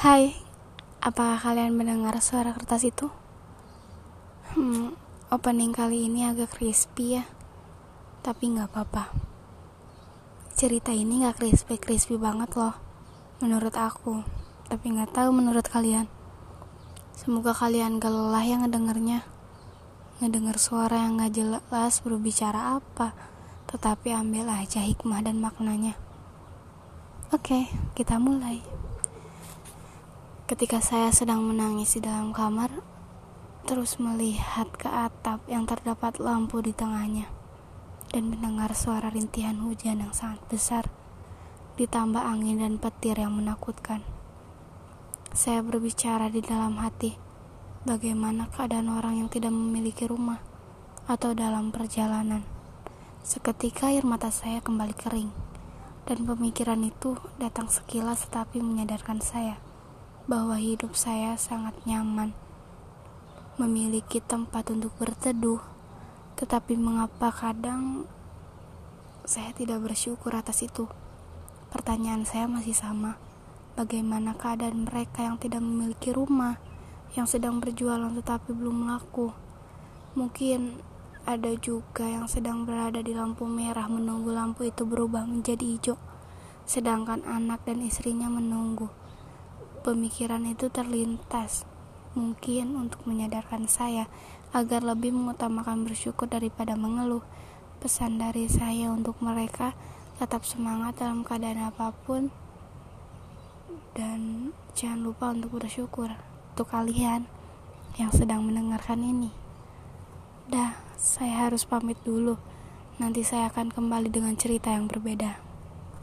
Hai, apakah kalian mendengar suara kertas itu? Hmm, opening kali ini agak crispy ya, tapi nggak apa-apa. Cerita ini nggak crispy-crispy banget loh, menurut aku, tapi nggak tahu menurut kalian. Semoga kalian gak lelah yang ngedengernya, ngedenger suara yang nggak jelas berbicara apa, tetapi ambil aja hikmah dan maknanya. Oke, kita mulai. Ketika saya sedang menangis di dalam kamar, terus melihat ke atap yang terdapat lampu di tengahnya, dan mendengar suara rintihan hujan yang sangat besar, ditambah angin dan petir yang menakutkan. Saya berbicara di dalam hati, bagaimana keadaan orang yang tidak memiliki rumah atau dalam perjalanan. Seketika air mata saya kembali kering, dan pemikiran itu datang sekilas tetapi menyadarkan saya bahwa hidup saya sangat nyaman, memiliki tempat untuk berteduh, tetapi mengapa kadang saya tidak bersyukur atas itu? Pertanyaan saya masih sama. Bagaimana keadaan mereka yang tidak memiliki rumah, yang sedang berjualan tetapi belum laku? Mungkin ada juga yang sedang berada di lampu merah menunggu lampu itu berubah menjadi hijau, sedangkan anak dan istrinya menunggu Pemikiran itu terlintas, mungkin untuk menyadarkan saya agar lebih mengutamakan bersyukur daripada mengeluh. Pesan dari saya untuk mereka tetap semangat dalam keadaan apa pun dan jangan lupa untuk bersyukur untuk kalian yang sedang mendengarkan ini. Dah, saya harus pamit dulu. Nanti saya akan kembali dengan cerita yang berbeda.